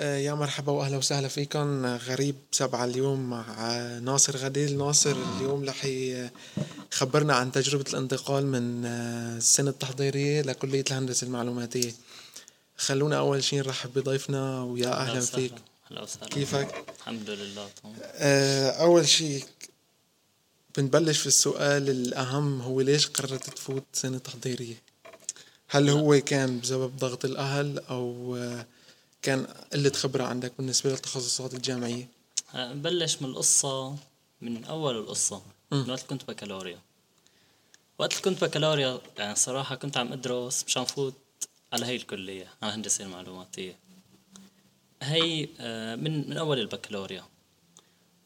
آه، يا مرحبا وأهلا وسهلا فيكم. غريب سبعة اليوم مع ناصر غديل. ناصر اليوم رح يخبرنا عن تجربة الانتقال من آه، السنة التحضيرية لكلية الهندسة المعلوماتية. خلونا أول شيء نرحب بضيفنا ويا أهلا فيك. هلا وسهلا. كيفك؟ الحمد لله تمام. آه، أول شيء بنبلش في السؤال الأهم هو ليش قررت تفوت سنة تحضيرية؟ هل هو كان بسبب ضغط الأهل أو كان قلة خبرة عندك بالنسبة للتخصصات الجامعية؟ نبلش من القصة من أول القصة من وقت كنت بكالوريا. وقت كنت بكالوريا يعني صراحة كنت عم أدرس مشان فوت على هي الكلية على الهندسة المعلوماتية. هي آه، من من أول البكالوريا.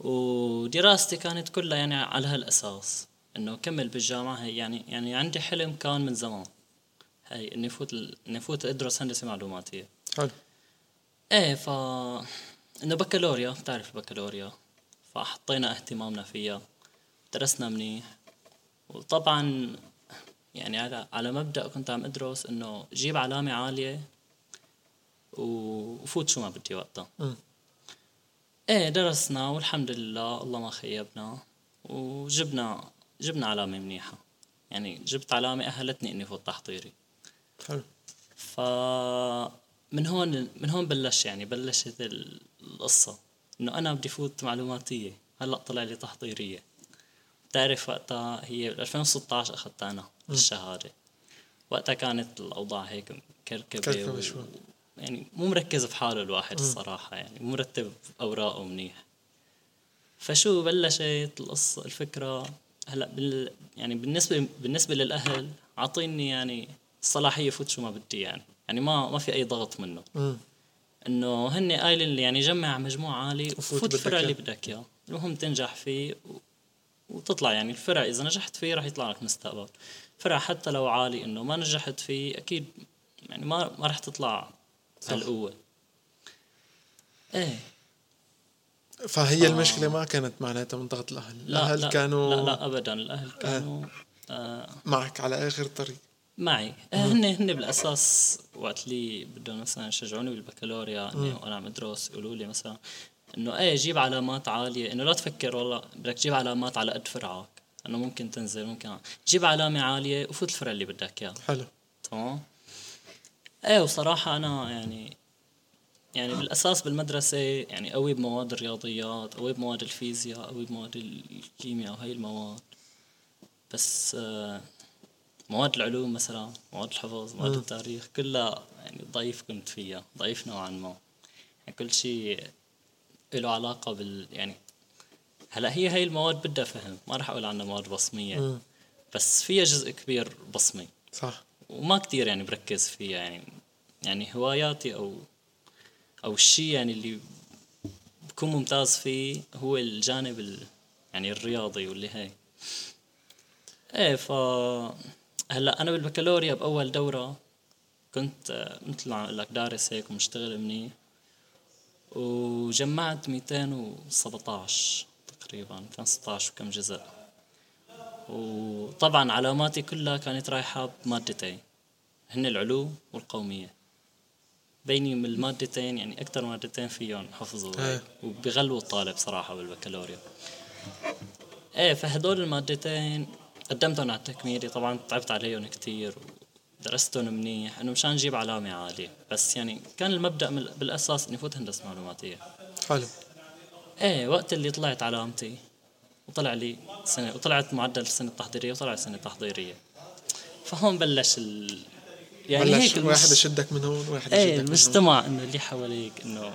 ودراستي كانت كلها يعني على هالأساس إنه كمل بالجامعة. هي يعني يعني عندي حلم كان من زمان هي إني فوت إني فوت أدرس هندسة معلوماتية. حلو. إيه ف إنه بكالوريا بتعرف البكالوريا فحطينا اهتمامنا فيها درسنا منيح. وطبعا يعني على على مبدأ كنت عم أدرس إنه جيب علامة عالية وفوت شو ما بدي وقتها. إيه درسنا والحمد لله الله ما خيبنا. وجبنا جبنا علامة منيحة. يعني جبت علامة أهلتني إني فوت تحضيري حلو. ف من هون من هون بلش يعني بلشت القصة. إنه أنا بدي فوت معلوماتية. هلأ طلع لي تحضيرية. بتعرف وقتها هي 2016 أخذتها أنا الشهادة وقتها كانت الأوضاع هيك كركبة و... يعني مو مركز في حاله الواحد الصراحة يعني مو مرتب أوراقه منيح. فشو بلشت القصة الفكرة؟ هلأ بال يعني بالنسبة بالنسبة للأهل عاطيني يعني الصلاحية فوت شو ما بدي يعني. يعني ما ما في أي ضغط منه. إنه هن قايلين لي يعني جمع مجموع عالي وفوت الفرع اللي بدك إياه. المهم تنجح فيه. وتطلع يعني الفرع إذا نجحت فيه راح يطلع لك مستقبل. فرع حتى لو عالي إنه ما نجحت فيه أكيد يعني ما ما راح تطلع هالقوة. إيه. فهي آه. المشكلة ما كانت معناتها من ضغط الأهل. لا الأهل لا كانوا لا لا ابدا. الأهل كانوا آه. آه معك على آخر الطريق معي. هن هن بالأساس وقت اللي بدهم مثلا يشجعوني بالبكالوريا اني وأنا عم ادرس يقولوا لي مثلا إنه إيه جيب علامات عالية. إنه لا تفكر والله بدك تجيب علامات على قد فرعك. إنه ممكن تنزل ممكن جيب علامة عالية وفوت الفرع اللي بدك إياه. حلو. تمام؟ إيه وصراحة أنا يعني يعني بالأساس بالمدرسة يعني قوي بمواد الرياضيات قوي بمواد الفيزياء قوي بمواد الكيمياء وهي المواد. بس آه مواد العلوم مثلا مواد الحفظ مواد التاريخ كلها يعني ضعيف كنت فيها ضعيف نوعا ما. يعني كل شيء له علاقة بال يعني هلا هي هاي المواد بدها فهم ما راح أقول عنها مواد بصمية م. بس فيها جزء كبير بصمي. صح. وما كتير يعني بركز فيها يعني يعني هواياتي أو أو الشيء يعني اللي بكون ممتاز فيه هو الجانب يعني الرياضي واللي هي إيه ف هلا أنا بالبكالوريا بأول دورة كنت آه، مثل ما أقول لك دارس هيك ومشتغل منيح. وجمعت 217 تقريبا 216 وكم جزء. وطبعا علاماتي كلها كانت رايحة بمادتين هن العلوم والقومية. بيني من المادتين يعني أكثر مادتين فيهم حفظوا إيه. وبغلوا الطالب صراحة بالبكالوريا. إيه فهدول المادتين قدمتهم على التكميلي طبعا تعبت عليهم كتير ودرستهم منيح إنه مشان أجيب علامة عالية. بس يعني كان المبدأ بالأساس إني فوت هندسة معلوماتية. حلو. إيه وقت اللي طلعت علامتي وطلع لي سنة وطلعت معدل السنة التحضيريه وطلع السنة التحضيريه فهون بلش ال... يعني بلش هيك واحد يشدك من هون واحد إيه المجتمع إنه اللي حواليك إنه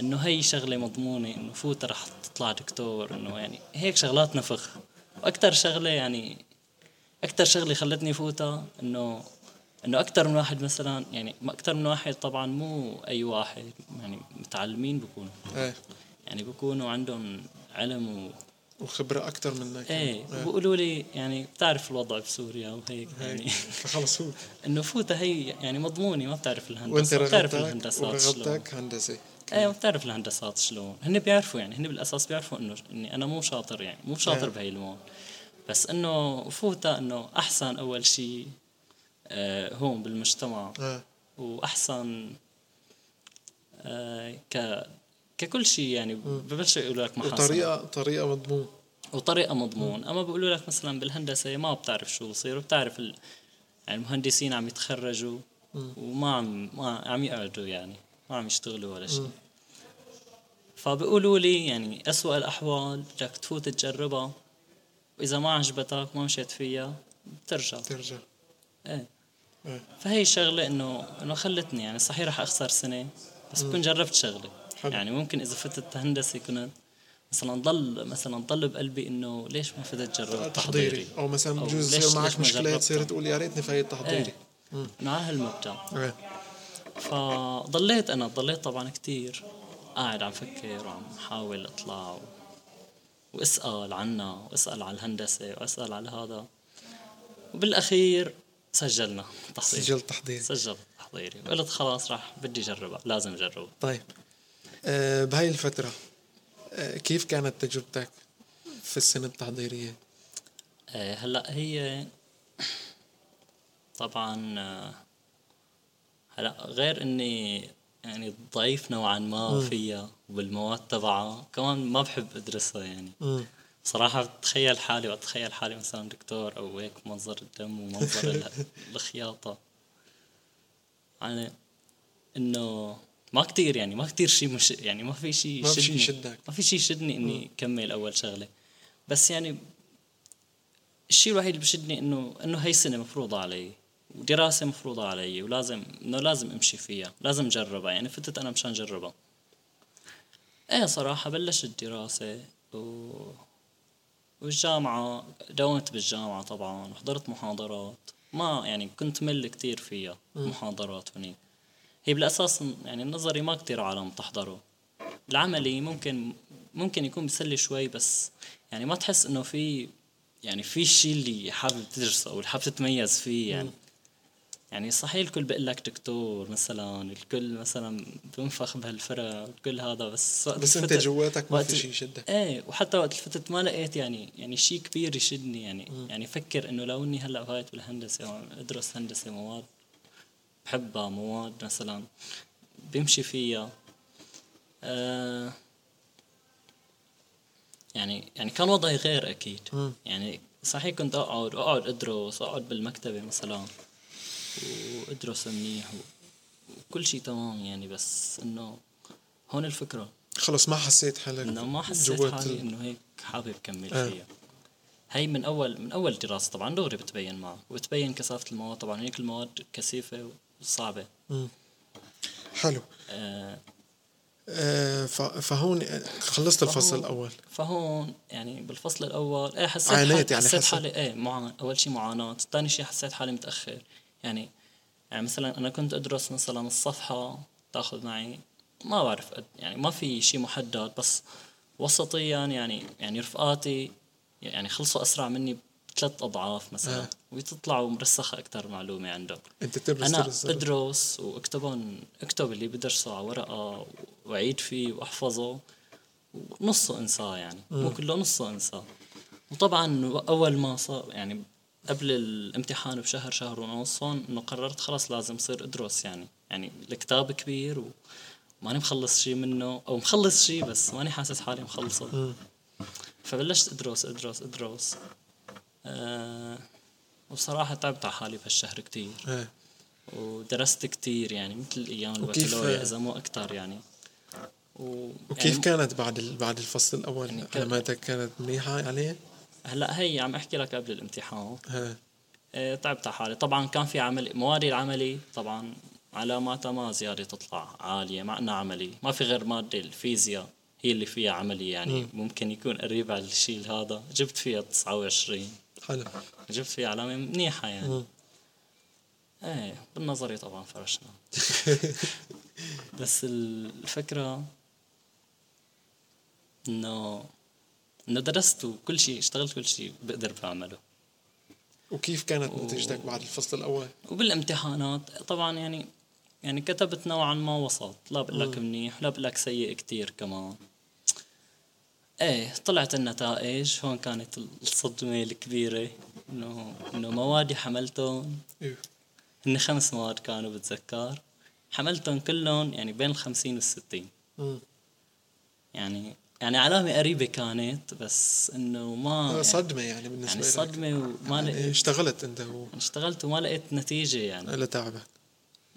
إنه هي شغلة مضمونة إنه فوت رح تطلع دكتور إنه يعني هيك شغلات نفخ. وأكثر شغلة يعني أكثر شغلة خلتني فوتها إنه إنه أكثر من واحد مثلا يعني أكثر من واحد طبعا مو أي واحد يعني متعلمين بيكونوا إيه. يعني بيكونوا عندهم علم و وخبرة أكثر منك إيه, إيه. بيقولوا لي يعني بتعرف الوضع بسوريا وهيك يعني. فخلص فوت. إنه فوتها هي يعني مضمونة ما بتعرف الهندسة وأنت بتعرف الهندسات ورغبتك هندسة. إيه بتعرف الهندسات شلون. هن بيعرفوا يعني هن بالأساس بيعرفوا إنه إني أنا مو شاطر يعني مو شاطر بهي المواد. بس إنه فوتها إنه أحسن أول شيء آه هون بالمجتمع. وأحسن آه ك ككل شيء يعني. ببلشوا يقولوا لك محاسنه وطريقة طريقة مضمون. وطريقة مضمون. أما بيقولوا لك مثلا بالهندسة ما بتعرف شو بصير وبتعرف ال... يعني المهندسين عم يتخرجوا. وما عم ما عم يقعدوا يعني. ما عم يشتغلوا ولا شيء. فبيقولوا لي يعني أسوأ الأحوال بدك تفوت تجربها. وإذا ما عجبتك ما مشيت فيها بترجع ترجع. إيه. إيه. فهي شغلة إنه إنه خلتني يعني صحيح رح أخسر سنة بس بكون جربت شغلة. حلو. يعني ممكن إذا فتت هندسة كنت مثلا ضل مثلا ضل بقلبي إنه ليش ما فتت جرب تحضيري. أو مثلا بجوز يصير معك مشكلة؟ تصير تقول يا ريتني فايت تحضيري. إيه إنه على هالمبدأ. إيه. فضليت أنا ضليت طبعا كتير قاعد عم فكر وعم حاول أطلع و... وأسأل عنها وأسأل على الهندسة وأسأل على هذا. وبالأخير سجلنا تحضيري. سجلت تحضيري. سجلت تحضيري. وقلت خلاص راح بدي أجربها لازم أجربها. طيب. آه بهاي الفترة آه كيف كانت تجربتك في السنة التحضيرية؟ آه، هلأ هي طبعا آه، هلا غير إني يعني ضعيف نوعا ما فيها وبالمواد تبعها كمان ما بحب أدرسها يعني. مم. صراحة بتخيل حالي واتخيل حالي مثلا دكتور أو هيك منظر الدم ومنظر ال- الخياطة. يعني إنه ما كتير يعني ما كتير شيء مش يعني ما في شيء ما في شي يشدني- يشدك. ما في شيء يشدني إني كمل أول شغلة. بس يعني الشيء الوحيد اللي بشدني إنه إنه هي سنة مفروضة علي. ودراسة مفروضة علي ولازم إنه لازم أمشي فيها لازم أجربها يعني فتت أنا مشان أجربها. إيه صراحة بلشت دراسة و... والجامعة داومت بالجامعة طبعا وحضرت محاضرات. ما يعني كنت مل كتير فيها محاضرات هنيك هي بالأساس يعني النظري ما كتير عالم تحضره العملي ممكن ممكن يكون بيسلي شوي بس يعني ما تحس إنه في يعني في الشيء اللي حابب تدرسه أو اللي حابب تتميز فيه يعني. يعني صحيح الكل بيقول لك دكتور مثلا الكل مثلا بنفخ بهالفرق الكل هذا بس وقت بس انت جواتك ما في شيء يشدك. إيه وحتى وقت اللي فتت ما لقيت يعني يعني شيء كبير يشدني يعني. يعني فكر إنه لو إني هلأ فايت بالهندسة أو أدرس هندسة مواد بحبها مواد مثلا بمشي فيها. آه يعني يعني كان وضعي غير أكيد. مم. يعني صحيح كنت أقعد واقعد أدرس واقعد بالمكتبة مثلا. وادرس منيح وكل شيء تمام يعني بس إنه هون الفكرة. خلص ما حسيت حالك إنه ما حسيت حالي ال- إنه هيك حابب كمل آه. فيها. هي من أول من أول دراسة طبعا دغري بتبين معه وبتبين كثافة المواد. طبعا هيك المواد كثيفة وصعبة. مم. حلو. آه. آه فهون خلصت الفصل الأول. فهون يعني بالفصل الأول إيه حسيت عانيت يعني حسيت حسيت- حالي إيه معا... أول شيء معاناة ثاني شيء حسيت حالي متأخر. يعني يعني مثلا أنا كنت أدرس مثلا الصفحة تأخذ معي ما بعرف يعني ما في شيء محدد بس وسطيا يعني يعني رفقاتي يعني خلصوا أسرع مني بثلاث أضعاف مثلا آه. ويطلعوا مرسخة أكثر معلومة عندهم. أنت تدرس أنا درس بدرس وأكتبهم أكتب اللي بدرسه على ورقة وأعيد فيه وأحفظه ونصه إنساه يعني. مو كله نصه إنساه. وطبعا أول ما صار يعني قبل الامتحان بشهر شهر ونص هون إنه قررت خلاص لازم صير أدرس يعني. يعني الكتاب كبير وماني مخلص شيء منه أو مخلص شيء بس ماني حاسس حالي مخلصه. فبلشت أدرس أدرس أدرس. آه وبصراحة تعبت على حالي بهالشهر كتير. إيه. ودرست كتير يعني مثل أيام البكالوريا إذا مو أكثر يعني. و وكيف يعني كانت بعد. بعد الفصل الأول؟ يعني علاماتك كانت منيحة عليه؟ هلا هي عم احكي لك قبل الامتحان. إيه، تعبت على حالي. طبعا كان في عمل موادي العملي طبعا علاماتها ما زيادة تطلع عالية مع انها عملي. ما في غير مادة الفيزياء هي اللي فيها عملي يعني. ممكن يكون قريب على الشيء هذا. جبت فيها 29 حلو. جبت فيها علامة منيحة يعني. مم. إيه بالنظري طبعا فرشنا. بس الفكرة إنه انه درست وكل شيء اشتغلت كل شيء بقدر بعمله. وكيف كانت نتيجتك بعد الفصل الأول؟ وبالامتحانات طبعا يعني يعني كتبت نوعا ما وسط. لا بقول لك منيح لا بقول لك سيء كتير كمان. إيه طلعت النتائج هون كانت الصدمة الكبيرة إنه إنه موادي حملتهم. هن خمس مواد كانوا بتذكر. حملتهم كلهم يعني بين الخمسين والستين. يعني يعني علامة قريبة كانت بس إنه ما يعني صدمة يعني بالنسبة يعني لك. صدمة وما يعني لقيت. اشتغلت أنت و اشتغلت وما لقيت نتيجة يعني. لتعبك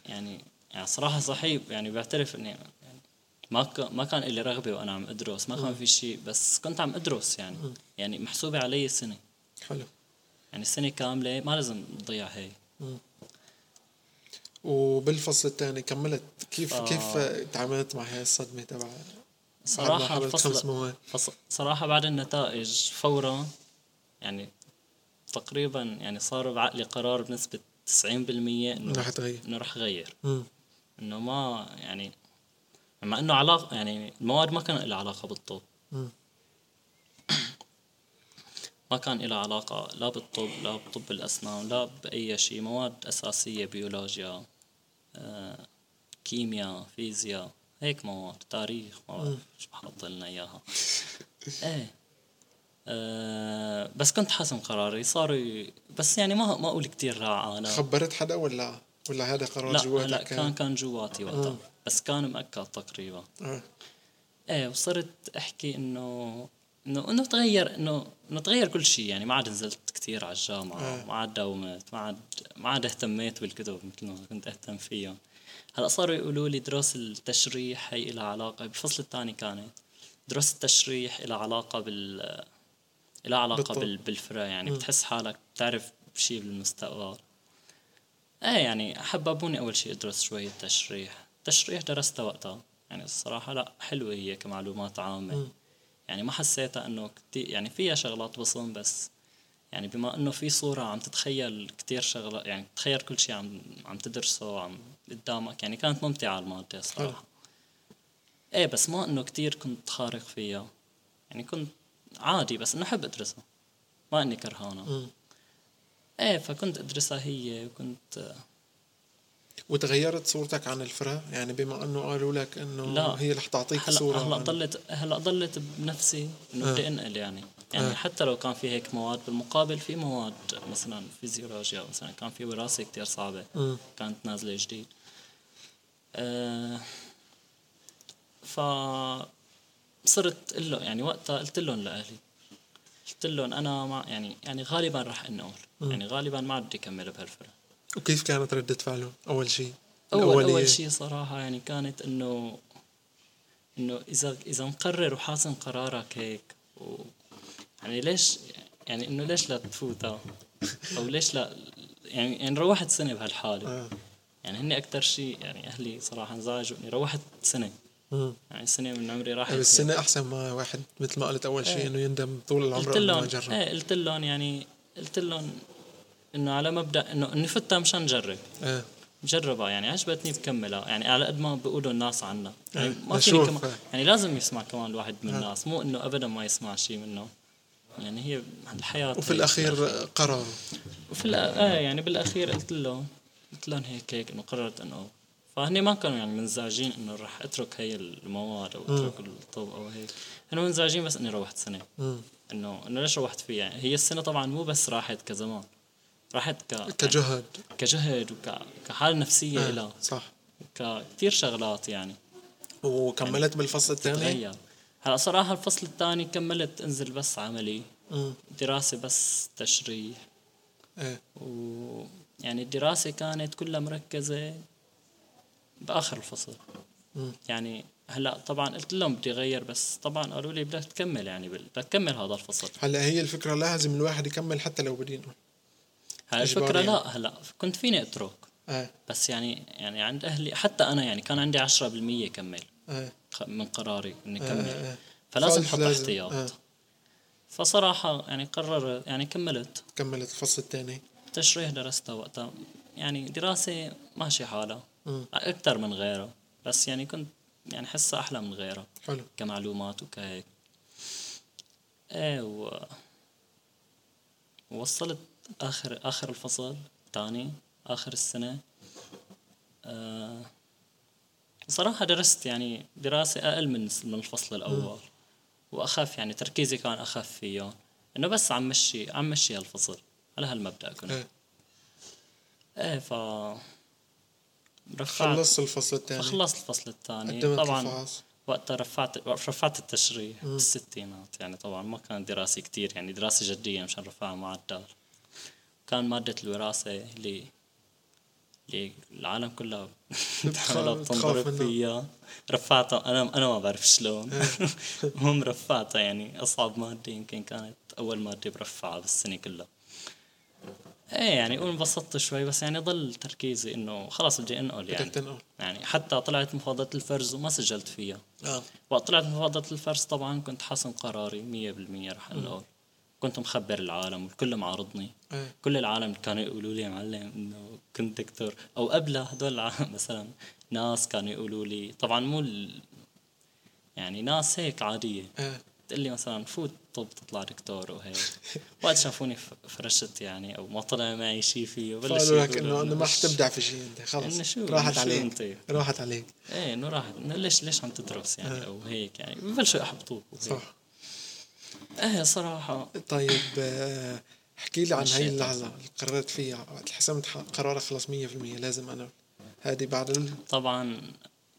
يعني يعني صراحة صحيح يعني بعترف إني يعني ما ك- ما كان لي رغبة وأنا عم أدرس ما كان في شيء بس كنت عم أدرس يعني. يعني محسوبة علي سنة. حلو. يعني سنة كاملة ما لازم تضيع هي. وبالفصل الثاني كملت كيف آه. كيف تعاملت مع هاي الصدمة تبع صراحة الفصل صراحة بعد النتائج فورا يعني تقريبا يعني صار بعقلي قرار بنسبة 90% إنه رح تغير إنه رح غير. إنه ما يعني مع إنه علاقة يعني المواد ما كان لها علاقة بالطب. ما كان لها علاقة لا بالطب لا بطب الأسنان لا بأي شيء. مواد أساسية بيولوجيا آه، كيمياء فيزياء. هيك مواد تاريخ ما بعرف شو بحط لنا إياها؟ إيه. آه بس كنت حاسم قراري صاروا بس يعني ما ما أقول كتير راعى خبرت حدا ولا ولا هذا قرار لا جواتك هلا كان؟ كان جواتي وقتها بس كان مأكد تقريبا. آه. إيه وصرت أحكي انه انه إنه تغير انه إنه تغير كل شيء يعني ما عاد نزلت كثير على الجامعة آه. ما عاد داومت ما عاد ما عاد اهتميت بالكتب مثل ما كنت أهتم فيها. هلا صاروا يقولوا لي دراسة التشريح هي لها علاقة بالفصل الثاني كانت دراسة التشريح لها علاقة بال لها علاقة بالطب. بال... بالفرع يعني بتحس حالك بتعرف شيء بالمستقبل. إيه يعني حببوني أول شيء أدرس شوية تشريح. تشريح درستها وقتها. يعني الصراحة لا حلوة هي كمعلومات عامة. يعني ما حسيتها إنه كتير يعني فيها شغلات بصم بس. يعني بما إنه في صورة عم تتخيل كتير شغلات يعني تخيل كل شيء عم عم تدرسه عم قدامك يعني كانت ممتعة المادة صراحة. إيه بس ما إنه كتير كنت خارق فيها. يعني كنت عادي بس إنه أحب أدرسها. ما إني كرهانة. مم. إيه فكنت أدرسها هي وكنت وتغيرت صورتك عن الفرع يعني بما أنه قالوا لك إنه لا. هي رح تعطيك هلا صورة هلا ضلت هلا ضلت بنفسي إنه آه. بدي أنقل يعني يعني آه. حتى لو كان في هيك مواد بالمقابل في مواد مثلا فيزيولوجيا مثلا كان في وراثة كتير صعبة مم. كانت نازلة جديد آه ف صرت له يعني وقتها قلت لهم لأهلي قلت لهم أنا ما يعني يعني غالبا رح أنقل يعني غالبا ما بدي اكمل بهالفرق وكيف كانت ردة فعلهم أول شيء الأولية. أول شيء صراحة يعني كانت انه إنه اذا إذا مقرر وحاسم قرارك هيك و يعني ليش يعني إنه ليش لا تفوتها أو ليش لا يعني يعني روحت سنة بهالحالة آه. يعني هن أكثر شيء يعني أهلي صراحة انزعجوا إني روحت مم. يعني سنة من عمري راحت بس السنة أحسن ما واحد مثل ما قلت أول شيء إيه. إنه يندم طول العمر قلت لهم ما جرب إيه قلت لهم يعني قلت لهم إنه على مبدأ إنه اني فتها مشان نجرب آه. جربها يعني عجبتني بكملها. يعني على قد ما بيقولوا الناس عنا. يعني آه، ما فيني. كمان يعني لازم يسمع كمان الواحد من الناس. مو إنه ابدا ما يسمع شيء منه. يعني هي الحياة وفي الأخير قرار. وفي. آه يعني بالأخير قلت لهم قلت لهم هيك هيك إنه قررت انه فهني ما كانوا يعني منزعجين إنه رح أترك هي المواد أو أترك الطب أو هيك. كانوا منزعجين بس إني روحت سنة. انه إنه ليش روحت فيها؟ يعني هي السنة طبعا مو بس راحت كزمان. راحت ك كجهد. كجهد. وك كحالة نفسية آه. لها صح. كثير شغلات يعني. وكملت بالفصل الثاني؟ هلا صراحة الفصل الثاني كملت انزل بس عملي. مم. دراسة بس تشريح. إيه. ويعني الدراسة كانت كلها مركزة بآخر الفصل. مم. يعني هلا طبعا قلت لهم بدي أغير بس طبعا قالوا لي بدك تكمل يعني بدك تكمل هذا الفصل. هلا هي الفكرة لازم الواحد يكمل حتى لو بدينه. الفكرة يعني. لا هلا كنت فيني أترك. آه بس يعني يعني عند أهلي حتى أنا يعني كان عندي 10% كمل. خ- من قراري إني آه، كمل. آه. فلازم أحط لازم. احتياط. فصراحة يعني قرر يعني كملت. كملت الفصل الثاني. تشريح درستها وقتها. يعني دراسة ماشي حالها. مم. أكثر من غيرها بس يعني كنت يعني حسها أحلى من غيرها. حلو. كمعلومات وكهيك. إيه و وصلت آخر آخر الفصل الثاني آخر السنة. آه صراحة درست يعني دراسة أقل من من الفصل الأول. وأخف يعني تركيزي كان أخف فيه. إنه بس عم مشي عم مشي هالفصل. على هالمبدأ كنت. إيه. إيه ف رفعت خلصت الفصل الثاني. خلصت الفصل الثاني. طبعا الفحص. وقتها رفعت رفعت التشريح بالستينات يعني طبعا. ما كان دراسي كتير يعني دراسة جدية مشان رفعها معدل. كان مادة الوراثة اللي اللي العالم كلها بتحاول بتنضرب منها. فيها. رفعتها أنا أنا ما بعرف شلون. المهم رفعتها يعني أصعب مادة يمكن كانت أول مادة برفعها بالسنة كلها. إيه يعني قول انبسطت شوي بس يعني ضل تركيزي إنه خلاص بدي أنقل يعني. تنقل. يعني حتى طلعت مفاضلة الفرز وما سجلت فيها. آه. وقت طلعت مفاضلة الفرز طبعا كنت حاسم قراري مية بالمية رح أنقل. كنت مخبر العالم والكل معارضني إيه. كل العالم كانوا يقولوا لي يا معلم إنه كنت دكتور. أو قبلها هدول العالم مثلا ناس كانوا يقولوا لي طبعا مو ال... يعني ناس هيك عادية. إيه. تقول لي مثلا فوت طب تطلع دكتور وهيك وقت شافوني فرشت يعني أو ما طلع معي شيء فيه قالوا لك انه إنه ما حتبدع في شيء أنت إنه خلص شو- راحت عليك. أنت؟ راحت عليك. إيه إنه راح إنه ليش ليش عم تدرس يعني؟ أو هيك يعني. ببلشوا يحبطوك. صح. إيه صراحة. طيب آه، احكي لي عن هاي اللحظة اللي قررت فيها. وقت حسمت قرارك خلص 100% لازم أنا هذه بعد ال... طبعا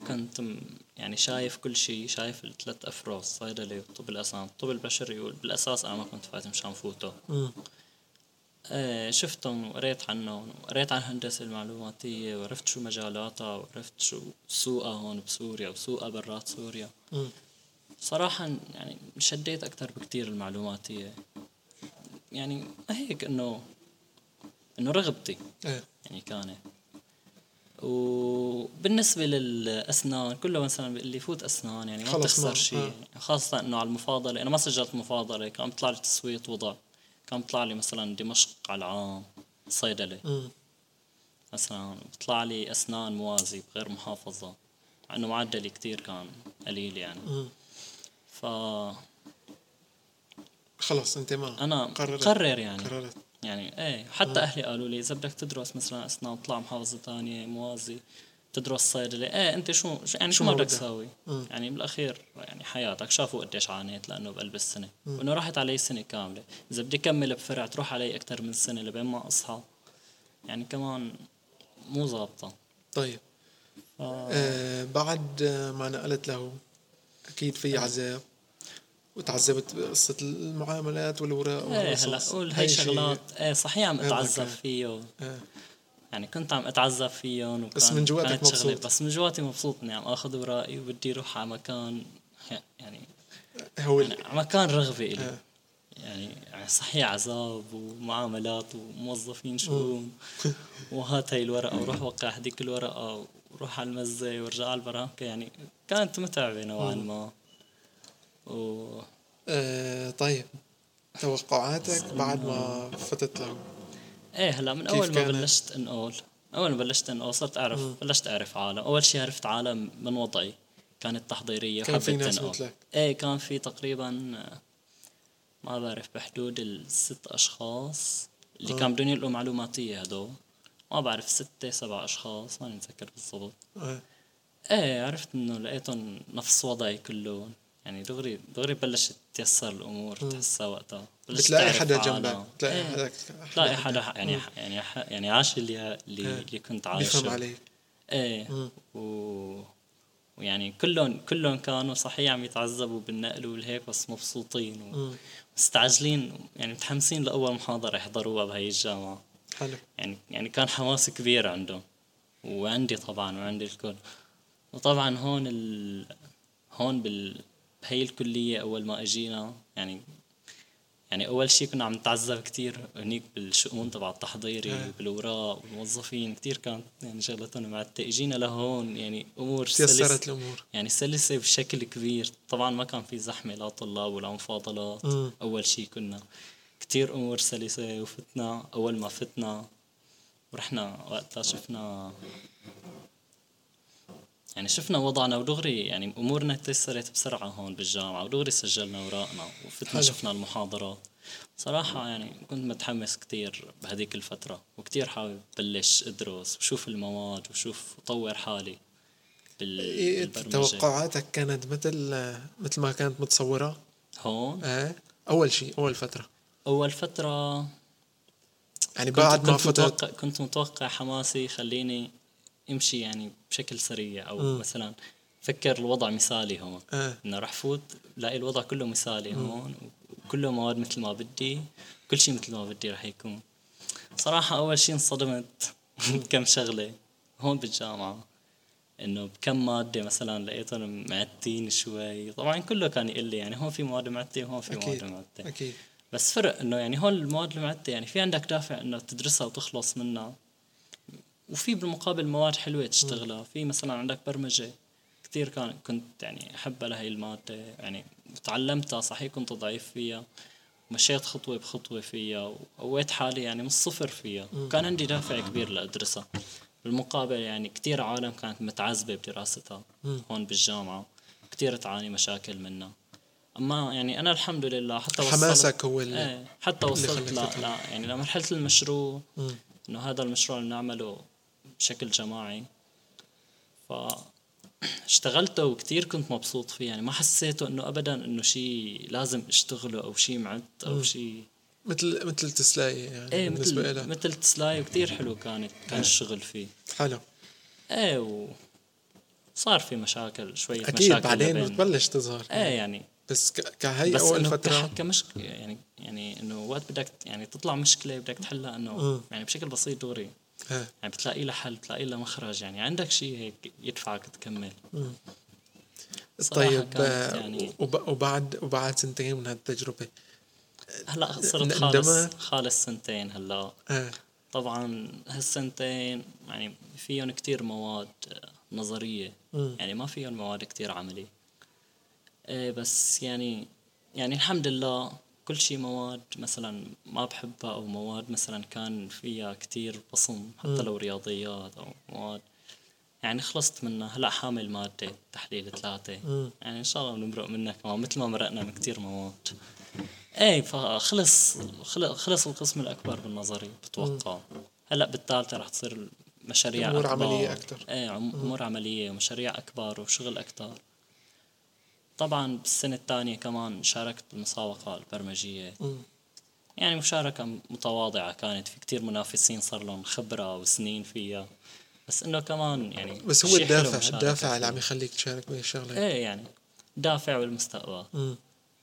كنت يعني شايف كل شيء شايف الثلاث افراز صيدلة وطب الاسنان الطب البشري بالأساس أنا ما كنت فات مشان فوته. إيه شفتهم وقريت عنهم وقريت عن الهندسة المعلوماتية وعرفت شو مجالاتها وعرفت شو سوقها هون بسوريا وسوقها برات سوريا. مم. صراحة يعني شديت أكتر بكتير المعلوماتية يعني هيك إنه إنه رغبتي إيه. يعني كانت. وبالنسبة للأسنان كله مثلا اللي يفوت أسنان يعني ما بتخسر ما- شيء. آه. خاصة إنه على المفاضلة أنا ما سجلت مفاضلة كان بيطلع لي تصويت وضع. كان بيطلع لي مثلا دمشق على العام صيدلة. مثلا بيطلع لي أسنان موازي بغير محافظة مع إنه معدلي كتير كان قليل يعني. مم. ف خلص أنت ما أنا قررت. قرر يعني. قررت. يعني إيه حتى أهلي قالوا لي إذا بدك تدرس مثلا أسنان طلع محافظة ثانية موازي تدرس صيدلة. إيه أنت شو يعني شو شو ما بدك؟ تساوي. مم. يعني بالأخير يعني حياتك شافوا قديش عانيت لأنه بقلب السنة وإنه راحت علي سنة كاملة. إذا بدي كمل بفرع تروح علي أكثر من سنة لبين ما أصحى. يعني كمان مو ظابطة. طيب. آه. آه بعد آه، ما نقلت له أكيد في عذاب وتعذبت بقصة المعاملات والوراق إيه هلا. قول هي شغلات إيه صحيح عم هذا أتعذب كان. فيه آه. يعني كنت عم أتعذب فيهم بس من جواتك مبسوط. بس من جواتي مبسوط إني عم آخذ ورائي وبدي أروح على مكان يعني هو يعني على مكان رغبة إلي آه. يعني صحيح عذاب ومعاملات وموظفين شؤون وهات هي الورقة وروح وقع هذيك الورقة وروح على المزة وارجع على البرامكة يعني كانت متعبة نوعا ما. و آه طيب. توقعاتك بعد ما فتت له إيه هلا من أول ما؟ بلشت انقل أول ما بلشت انقل صرت اعرف بلشت أعرف عالم. أول شيء عرفت عالم من وضعي. كانت تحضيرية كان في ناس مثلك. إيه كان في تقريبا آه، ما بعرف بحدود الست أشخاص اللي آه. كانوا بدهم ينقلوا معلوماتية هدول. ما بعرف ستة سبع أشخاص ماني متذكر بالضبط آه. إيه عرفت إنه لقيتهم نفس وضعي كلهم يعني دغري دغري بلشت تيسر الأمور تحسها وقتها بلشت بتلاقي حدا. جنبك بتلاقي إيه. حدا تلاقي حدا يعني يعني يعني عاش اللي اللي, إيه. اللي كنت بيفهم عايشه عليك إيه مم. و ويعني كلهم كلهم كانوا صحيح عم يتعذبوا بالنقل والهيك بس مبسوطين مم. ومستعجلين يعني متحمسين لأول محاضرة يحضروها بهي الجامعة حلو. يعني يعني كان حماس كبير عندهم. وعندي طبعا وعندي الكل. وطبعا هون ال... هون بال بهي الكلية أول ما أجينا يعني يعني أول شيء كنا عم نتعذب كتير هنيك بالشؤون تبع التحضيري إيه. بالأوراق والموظفين. كتير كانت يعني شغلتهم معتة إجينا لهون يعني أمور تيسرت سلسة الأمور. يعني سلسة بشكل كبير. طبعا ما كان في زحمة لا طلاب ولا مفاضلات. مم. أول شيء كنا كتير أمور سلسة وفتنا أول ما فتنا ورحنا وقتها شفنا يعني شفنا وضعنا ودغري يعني أمورنا تيسرت بسرعة هون بالجامعة ودغري سجلنا اوراقنا وفتنا حلو. شفنا المحاضرات صراحة يعني كنت متحمس كتير بهديك الفترة وكتير حابب بلش أدرس وشوف المواد وشوف اطور حالي بال- إيه، توقعاتك كانت مثل مثل ما كانت متصورة هون آه. أول شيء أول فترة اول فترة يعني بعد ما كنت فتت متوقع كنت متوقع حماسي يخليني امشي يعني بشكل سريع أو م. مثلا فكر الوضع مثالي هون آه. إنه رح فوت لاقي الوضع كله مثالي هون وكله مواد مثل ما بدي كل شيء مثل ما بدي رح يكون صراحة أول شيء انصدمت بكم شغلة هون بالجامعة إنه بكم مادة مثلا لقيتهم معتين شوي طبعا كله كان يقول لي يعني هون في مواد معتة وهون في. مواد معتة أكيد بس فرق إنه يعني هون المواد المعتة يعني في عندك دافع إنه تدرسها وتخلص منها. وفي بالمقابل مواد حلوة تشتغلها. في مثلا عندك برمجة كثير كان كنت يعني أحبها لهي المادة. يعني تعلمتها صحيح كنت ضعيف فيها. مشيت خطوة بخطوة فيها. وقويت حالي يعني من الصفر فيها. وكان عندي دافع كبير لأدرسها. بالمقابل يعني كثير عالم كانت متعذبة بدراستها هون بالجامعة. كثير تعاني مشاكل منها. اما يعني أنا الحمد لله حتى وصلت حماسك هو اللي إيه حتى وصلت لا. لا يعني لمرحله المشروع. إنه هذا المشروع اللي نعمله بشكل جماعي ف اشتغلته وكثير كنت مبسوط فيه. يعني ما حسيته إنه ابدا إنه شيء لازم أشتغله أو شيء معد أو شيء مثل مثل تسلاية يعني إيه بالنسبة مثل لها مثل تسلاي وكثير حلو كانت كان الشغل فيه. حلو. إيه و صار في مشاكل شوية أكيد مشاكل بعدين بتبلش تظهر. إيه يعني بس كهي بس أول إنه فترة. ك- كمش يعني يعني إنه وقت بدك يعني تطلع مشكلة بدك تحلها إنه. يعني بشكل بسيط دغري. إيه. يعني بتلاقي لها حل بتلاقي لها مخرج. يعني عندك شيء هيك يدفعك تكمل. طيب آه، يعني- وب- وبعد وبعد سنتين من هالتجربة هلأ صرت خالص؟ خالص سنتين هلأ. إيه طبعا هالسنتين يعني فيهم كتير مواد نظرية. مم. يعني ما فيهم مواد كتير عملي إيه بس يعني يعني الحمد لله كل شيء مواد مثلا ما بحبها أو مواد مثلا كان فيها كتير بصم حتى لو رياضيات أو مواد. يعني خلصت منها هلا حامل مادة تحليل ثلاثة. يعني إن شاء الله بنمرق منها كمان مثل ما مرقنا من كتير مواد. إيه فخلص خل- خلص القسم الأكبر بالنظري بتوقع. هلا بالثالثة رح تصير مشاريع أكبر. عملية أكتر. إيه أمور عملية ومشاريع أكبر وشغل أكثر طبعا بالسنة الثانية كمان شاركت بالمسابقة البرمجية مم. يعني مشاركة متواضعة كانت في كتير منافسين صار لهم خبرة وسنين فيها بس إنه كمان يعني بس هو الدافع الدافع اللي. عم يخليك تشارك بهي الشغلة إيه يعني دافع بالمستقبل مم.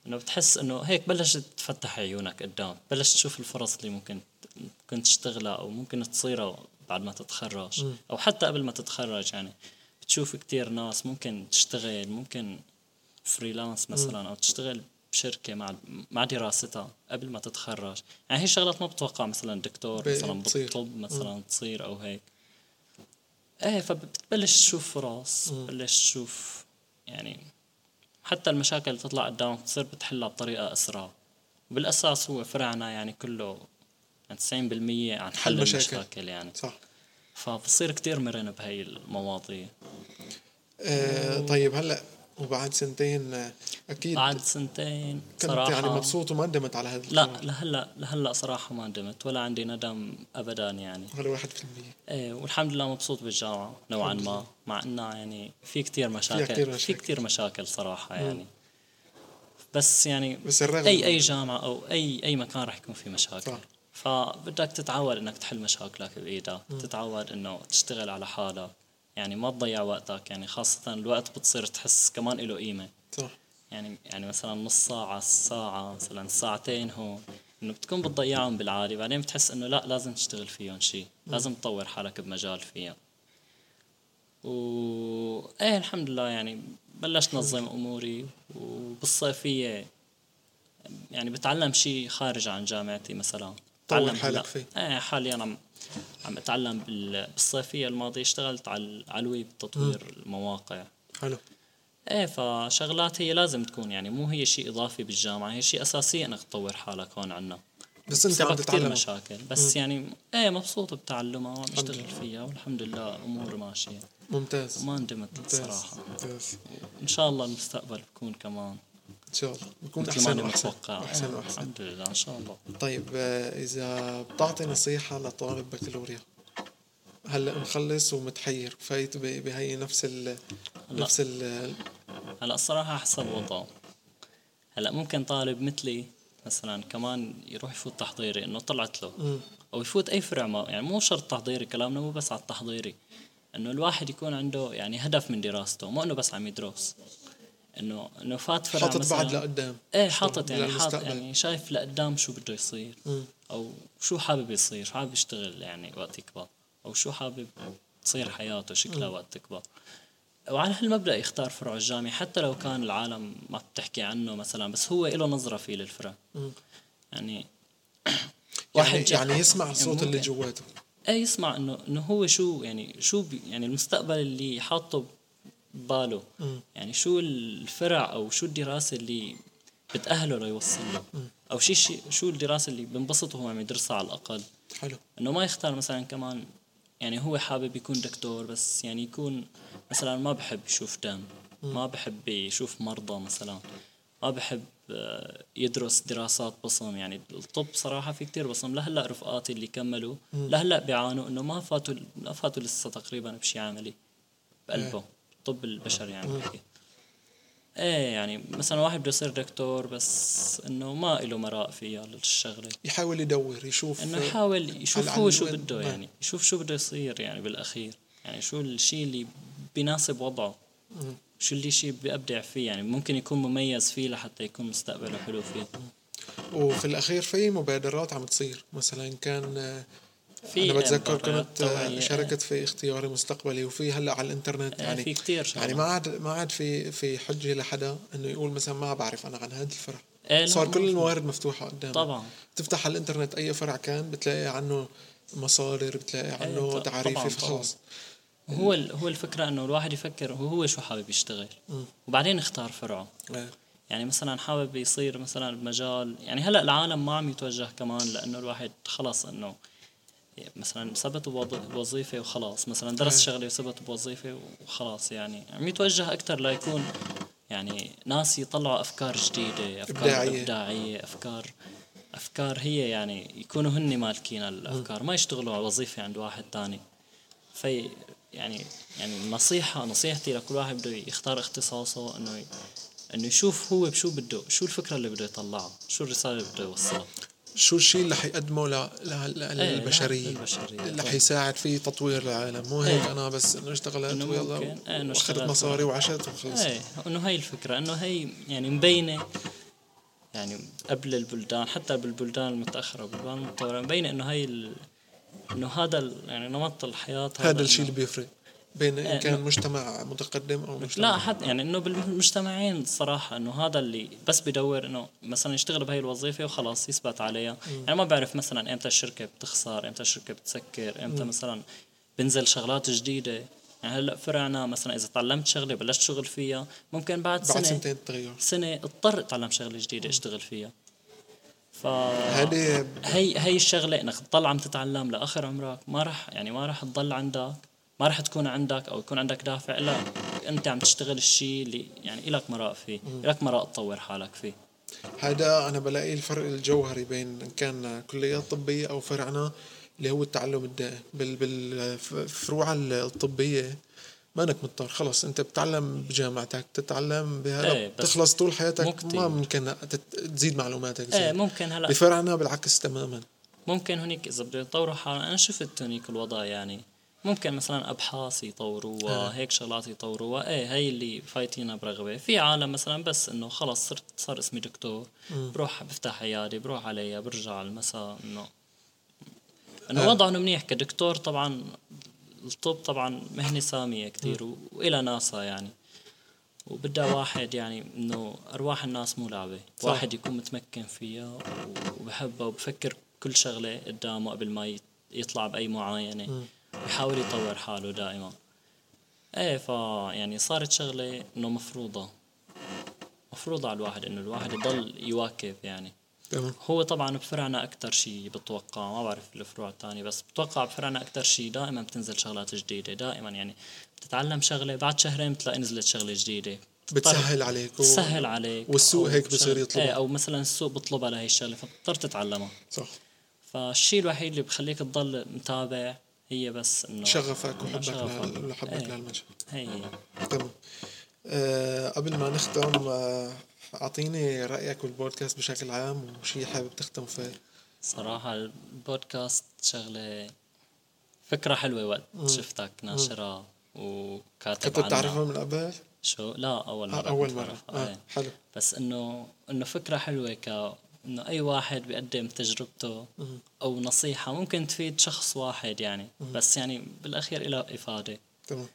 إنه بتحس إنه هيك بلشت تفتح عيونك قدام بلشت تشوف الفرص اللي ممكن ممكن تشتغلها أو ممكن تصيرها بعد ما تتخرج مم. أو حتى قبل ما تتخرج يعني بتشوف كتير ناس ممكن تشتغل ممكن فريلانس مثلا أو تشتغل بشركة مع مع دراستها قبل ما تتخرج. يعني هي شغلات ما بتوقع مثلا دكتور مثلا. بالطب مثلا تصير أو هيك. إيه فبتبلش تشوف فرص بتبلش تشوف يعني حتى المشاكل اللي تطلع قدامك بتصير بتحلها بطريقة أسرع. وبالأساس هو فرعنا يعني كله يعني 90% عن حل حل مشاكل. المشاكل يعني. صح. فبصير كتير مرن بهي المواضيع. آه طيب هلأ وبعد سنتين آه، أكيد بعد سنتين كنت صراحة يعني مبسوط وما ندمت على هذا لا. لهلا لهلا صراحة ما ندمت ولا عندي ندم أبدا يعني. ولا واحد في المية. إيه والحمد لله مبسوط بالجامعة نوعا ما مع انها يعني في كتير مشاكل كتير في مشاكل. كتير مشاكل صراحة يعني. بس يعني بس الرغم أي أي جامعة أو أي أي مكان رح يكون في مشاكل. صح. فبدك تتعود إنك تحل مشاكلك بإيدك تتعود إنه تشتغل على حالك. يعني ما تضيع وقتك يعني خاصة الوقت بتصير تحس كمان له قيمة. صح. يعني يعني مثلا نص ساعة ساعة مثلا ساعتين هون إنه بتكون بتضيعهم بالعادي بعدين بتحس إنه لا لازم تشتغل فيهم شيء لازم تطور حالك بمجال فيها و إيه الحمد لله يعني بلشت نظم أموري. وبالصيفية يعني بتعلم شيء خارج عن جامعتي مثلا. طور بتعلم حالك. فيه. إيه حاليا عم عم أتعلم بال- بالصيفية الماضية اشتغلت على على الويب تطوير المواقع. حلو. إيه فشغلات هي لازم تكون يعني مو هي شيء إضافي بالجامعة هي شيء أساسي إنك تطور حالك هون عنا. بس انت عم كثير مشاكل بس يعني إيه مبسوط بتعلمها وعم اشتغل فيها والحمد لله امور ماشية. ممتاز. وما ندمت ممتاز. صراحة. ممتاز. إن شاء الله المستقبل بكون كمان. ان شاء الله بكون مثل أحسن وأحسن. متوقع أحسن وأحسن. الحمد لله إن شاء الله. طيب آه، إذا بتعطي نصيحة لطالب بكالوريا هلا مخلص ومتحير؟ فايت بهي نفس ال نفس ال هلا الصراحة حسب وضعه هلا ممكن طالب مثلي مثلا كمان يروح يفوت تحضيري إنه طلعت له. أو يفوت أي فرع ما يعني مو شرط تحضيري كلامنا مو بس على التحضيري. إنه الواحد يكون عنده يعني هدف من دراسته مو إنه بس عم يدرس. انه إنه فات فرع حاطط بعد لقدام إيه حاطط يعني حاط للمستقبل. يعني شايف لقدام شو بده يصير مم. أو شو حابب يصير شو حابب يشتغل يعني وقت يكبر أو شو حابب تصير حياته شكلها وقت تكبر وعلى هالمبدأ يختار فرع الجامعي حتى لو كان العالم ما بتحكي عنه مثلا بس هو له نظرة فيه للفرع. يعني يعني, جا- يعني يسمع الصوت اللي. جواته إيه يسمع انه إنه هو شو يعني شو يعني المستقبل اللي حاطه بباله مم. يعني شو الفرع أو شو الدراسة اللي بتأهله ليوصل له؟ أو شي شي شو الدراسة اللي بنبسط وهو عم يدرسها على الأقل؟ حلو. إنه ما يختار مثلا كمان يعني هو حابب يكون دكتور بس يعني يكون مثلا ما بحب يشوف دم ما بحب يشوف مرضى مثلا ما بحب آه، يدرس دراسات بصم. يعني الطب صراحة في كتير بصم. لهلأ رفقاتي اللي كملوا لهلأ بيعانوا إنه ما فاتوا ما فاتوا لسه تقريبا بشي عملي بقلبه الطب البشري يعني بحكي إيه يعني مثلا واحد بده يصير دكتور بس إنه ما له مراء فيها للشغلة. يحاول يدور يشوف إنه يحاول يشوف هو شو بده وين. يعني يشوف شو بده يصير يعني بالأخير. يعني شو الشيء اللي بيناسب وضعه. شو اللي شيء بيبدع فيه. يعني ممكن يكون مميز فيه لحتى يكون مستقبله حلو فيه. وفي الأخير في مبادرات عم تصير. مثلا كان في أنا بتذكر مبادرات كنت آه،. شاركت في اختياري مستقبلي وفي هلأ على الإنترنت آه، يعني في كتير يعني. ما عاد ما عاد في في حجة لحدا إنه يقول مثلا ما بعرف أنا عن هذا الفرع إيه، صار كل. الموارد مفتوحة قدامك طبعا تفتح على الإنترنت أي فرع كان بتلاقي عنه مصادر بتلاقي عنه تعريفي طبعاً، فخلص هو هو الفكرة إنه الواحد يفكر هو هو شو حابب يشتغل. وبعدين يختار فرعه إيه. يعني مثلا حابب يصير مثلا بمجال يعني هلأ العالم ما عم يتوجه كمان لأنه الواحد خلص إنه مثلا ثبت بوظ- بوظيفه وخلاص. مثلا درس إيه. شغله وثبت بوظيفة وخلاص يعني. عم يتوجه أكثر ليكون يعني ناس يطلعوا أفكار جديدة أفكار إبداعية. إبداعية, إبداعية أفكار أفكار هي يعني يكونوا هن مالكين الأفكار. ما يشتغلوا على وظيفة عند واحد تاني. في يعني يعني النصيحة نصيحتي لكل واحد بده يختار اختصاصه إنه إنه يشوف هو بشو بده شو الفكرة اللي بده يطلعها شو الرسالة اللي بده يوصلها. شو الشيء اللي حيقدمه. ل... للبشرية. اللي حيساعد في تطوير العالم مو هيك إيه. أنا بس إنه اشتغلت إنه ويلا. إيه، وأخذت اشتغلت مصاري وعشت وخلص إيه إنه هي الفكرة إنه هي يعني مبينة يعني قبل البلدان حتى بالبلدان المتأخرة والبلدان المتطورة مبينة إنه هي ال... إنه هذا. يعني نمط الحياة هذا الشيء اللي بيفرق بين إن إيه، كان مجتمع متقدم أو مجتمع لا حتى يعني إنه بالمجتمعين صراحة إنه هذا اللي بس بدور إنه مثلا يشتغل بهي الوظيفة وخلاص يثبت عليها. يعني ما بعرف مثلا إمتى الشركة بتخسر إمتى الشركة بتسكر إمتى مثلا بنزل شغلات جديدة. يعني هلأ فرعنا مثلا إذا تعلمت شغلة بلشت شغل فيها ممكن بعد, بعد سنه سنتين تغير. سنة اضطر اتعلم شغلة جديدة أشتغل فيها. ف هي هي الشغلة إنك تضل عم تتعلم لآخر عمرك. ما راح يعني ما راح تضل عندك. ما راح تكون عندك أو يكون عندك دافع إلا أنت عم تشتغل الشيء اللي يعني لك مراء فيه لك مراء تطور حالك فيه. هذا أنا بلاقي الفرق الجوهري بين إن كان كليات طبية أو فرعنا اللي هو التعلم الدائم. بال بالفروع الطبية ما انك مضطر خلص أنت بتتعلم بجامعتك تتعلم بهذا إيه، بس تخلص طول حياتك كتير. ما ممكن تزيد معلوماتك إيه زيادة. ممكن هلأ. بفرعنا بالعكس تماما. ممكن هنيك إذا بده يطوروا حالهم أنا شفت هنيك الوضع يعني ممكن مثلا أبحاث يطوروها هيك شغلات يطوروها. إيه هي اللي فايتينا برغبة. في عالم مثلا بس إنه خلص صرت صار اسمي دكتور. بروح بفتح عيادة بروح عليها برجع على المساء انه إنه آه. وضعهم منيح. كدكتور طبعا الطب طبعا مهنة سامية كثير والى ناسها يعني. وبدها واحد يعني إنه أرواح الناس مو لعبة. صح. واحد يكون متمكن فيها وبحبها وبفكر كل شغلة قدامه قبل ما يطلع بأي معاينة. ويحاول يطور حاله دائما. إيه ف يعني صارت شغلة إنه مفروضة. مفروضة على الواحد إنه الواحد يضل يواكب يعني. تمام. هو طبعا بفرعنا أكثر شيء بتوقع ما بعرف الفروع الثانية بس بتوقع بفرعنا أكثر شيء دائما بتنزل شغلات جديدة دائما يعني بتتعلم شغلة بعد شهرين بتلاقي نزلت شغلة جديدة. بتسهل عليك و... بتسهل عليك والسوق هيك بصير شغلة- يطلبها. إيه أو مثلا السوق بيطلبها لهي الشغلة فبتضطر تتعلمها. صح. فالشيء الوحيد اللي بخليك تضل متابع هي بس إنه شغفك وحبك لحبك إيه. لهالمجال هي. تمام آه قبل ما نختم آه أعطيني رأيك بالبودكاست بشكل عام وشيء حابب تختم فيه صراحة البودكاست شغلة فكرة حلوة وقت شفتك ناشرة وكاتب كنت. بتعرفها من قبل؟ شو لا أول مرة آه أول كنت مرة بعرفها، آه إيه. حلو بس إنه إنه فكرة حلوة ك إنه أي واحد بيقدم تجربته أو نصيحة ممكن تفيد شخص واحد يعني. بس يعني بالأخير لها إفادة. تمام.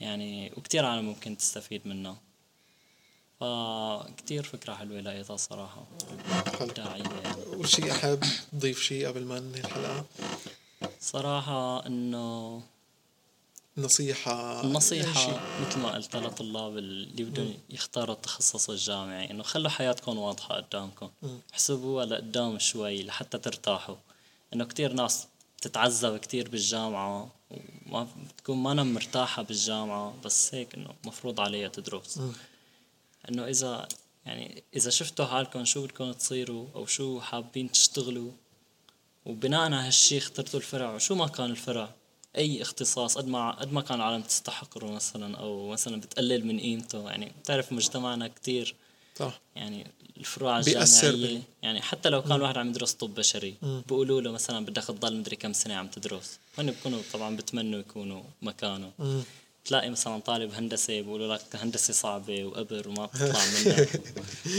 يعني وكتير عالم ممكن تستفيد منها فكتير فكرة حلوة لقيتها صراحة. حلو. داعية يعني. وشي أحب تضيف شي قبل ما ننهي الحلقة؟ صراحة إنه نصيحة شي. مثل ما قلت لطلاب اللي بدهم يختاروا التخصص الجامعي إنه خلوا حياتكم واضحة قدامكم. احسبوها لقدام شوي لحتى ترتاحوا. إنه كتير ناس بتتعذب كتير بالجامعة وما بتكون ما أنا مرتاحة بالجامعة بس هيك إنه مفروض عليها تدرس. إنه إذا يعني إذا شفتوا حالكم شو بدكم تصيروا أو شو حابين تشتغلوا وبناء على هالشي اخترتوا الفرع وشو ما كان الفرع؟ أي اختصاص قد ما قد ما كان العالم تستحقره مثلا أو مثلا بتقلل من قيمته. يعني بتعرف مجتمعنا كتير. صح. يعني الفروع بال- يعني حتى لو كان واحد عم يدرس طب بشري بيقولوا له مثلا بدك تضل مدري كم سنة عم تدرس. هن بيكونوا طبعا بتمنوا يكونوا مكانه. مم. تلاقي مثلا طالب هندسة بيقولوا لك هندسة صعبة وقبر وما بتطلع منها.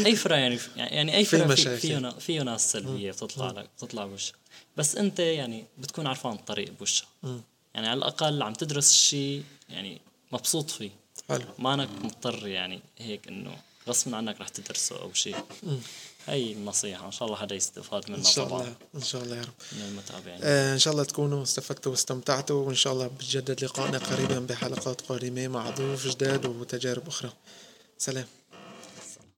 أي فرع يعني يعني في فرع في. فيه فيه ناس سلبية بتطلع لك بتطلع بوشها بس أنت يعني بتكون عرفان الطريق بوشها يعني على الأقل عم تدرس شيء يعني مبسوط فيه. حلو. ما أنك مضطر يعني هيك إنه غصبا عنك رح تدرسه أو شيء هي النصيحة. إن شاء الله حدا يستفاد منها إن شاء طبعا. الله. إن شاء الله يا رب. من المتابعين آه، إن شاء الله تكونوا استفدتوا واستمتعتوا وإن شاء الله بتجدد لقائنا قريبا بحلقات قادمة مع ضيوف جداد وتجارب أخرى. سلام.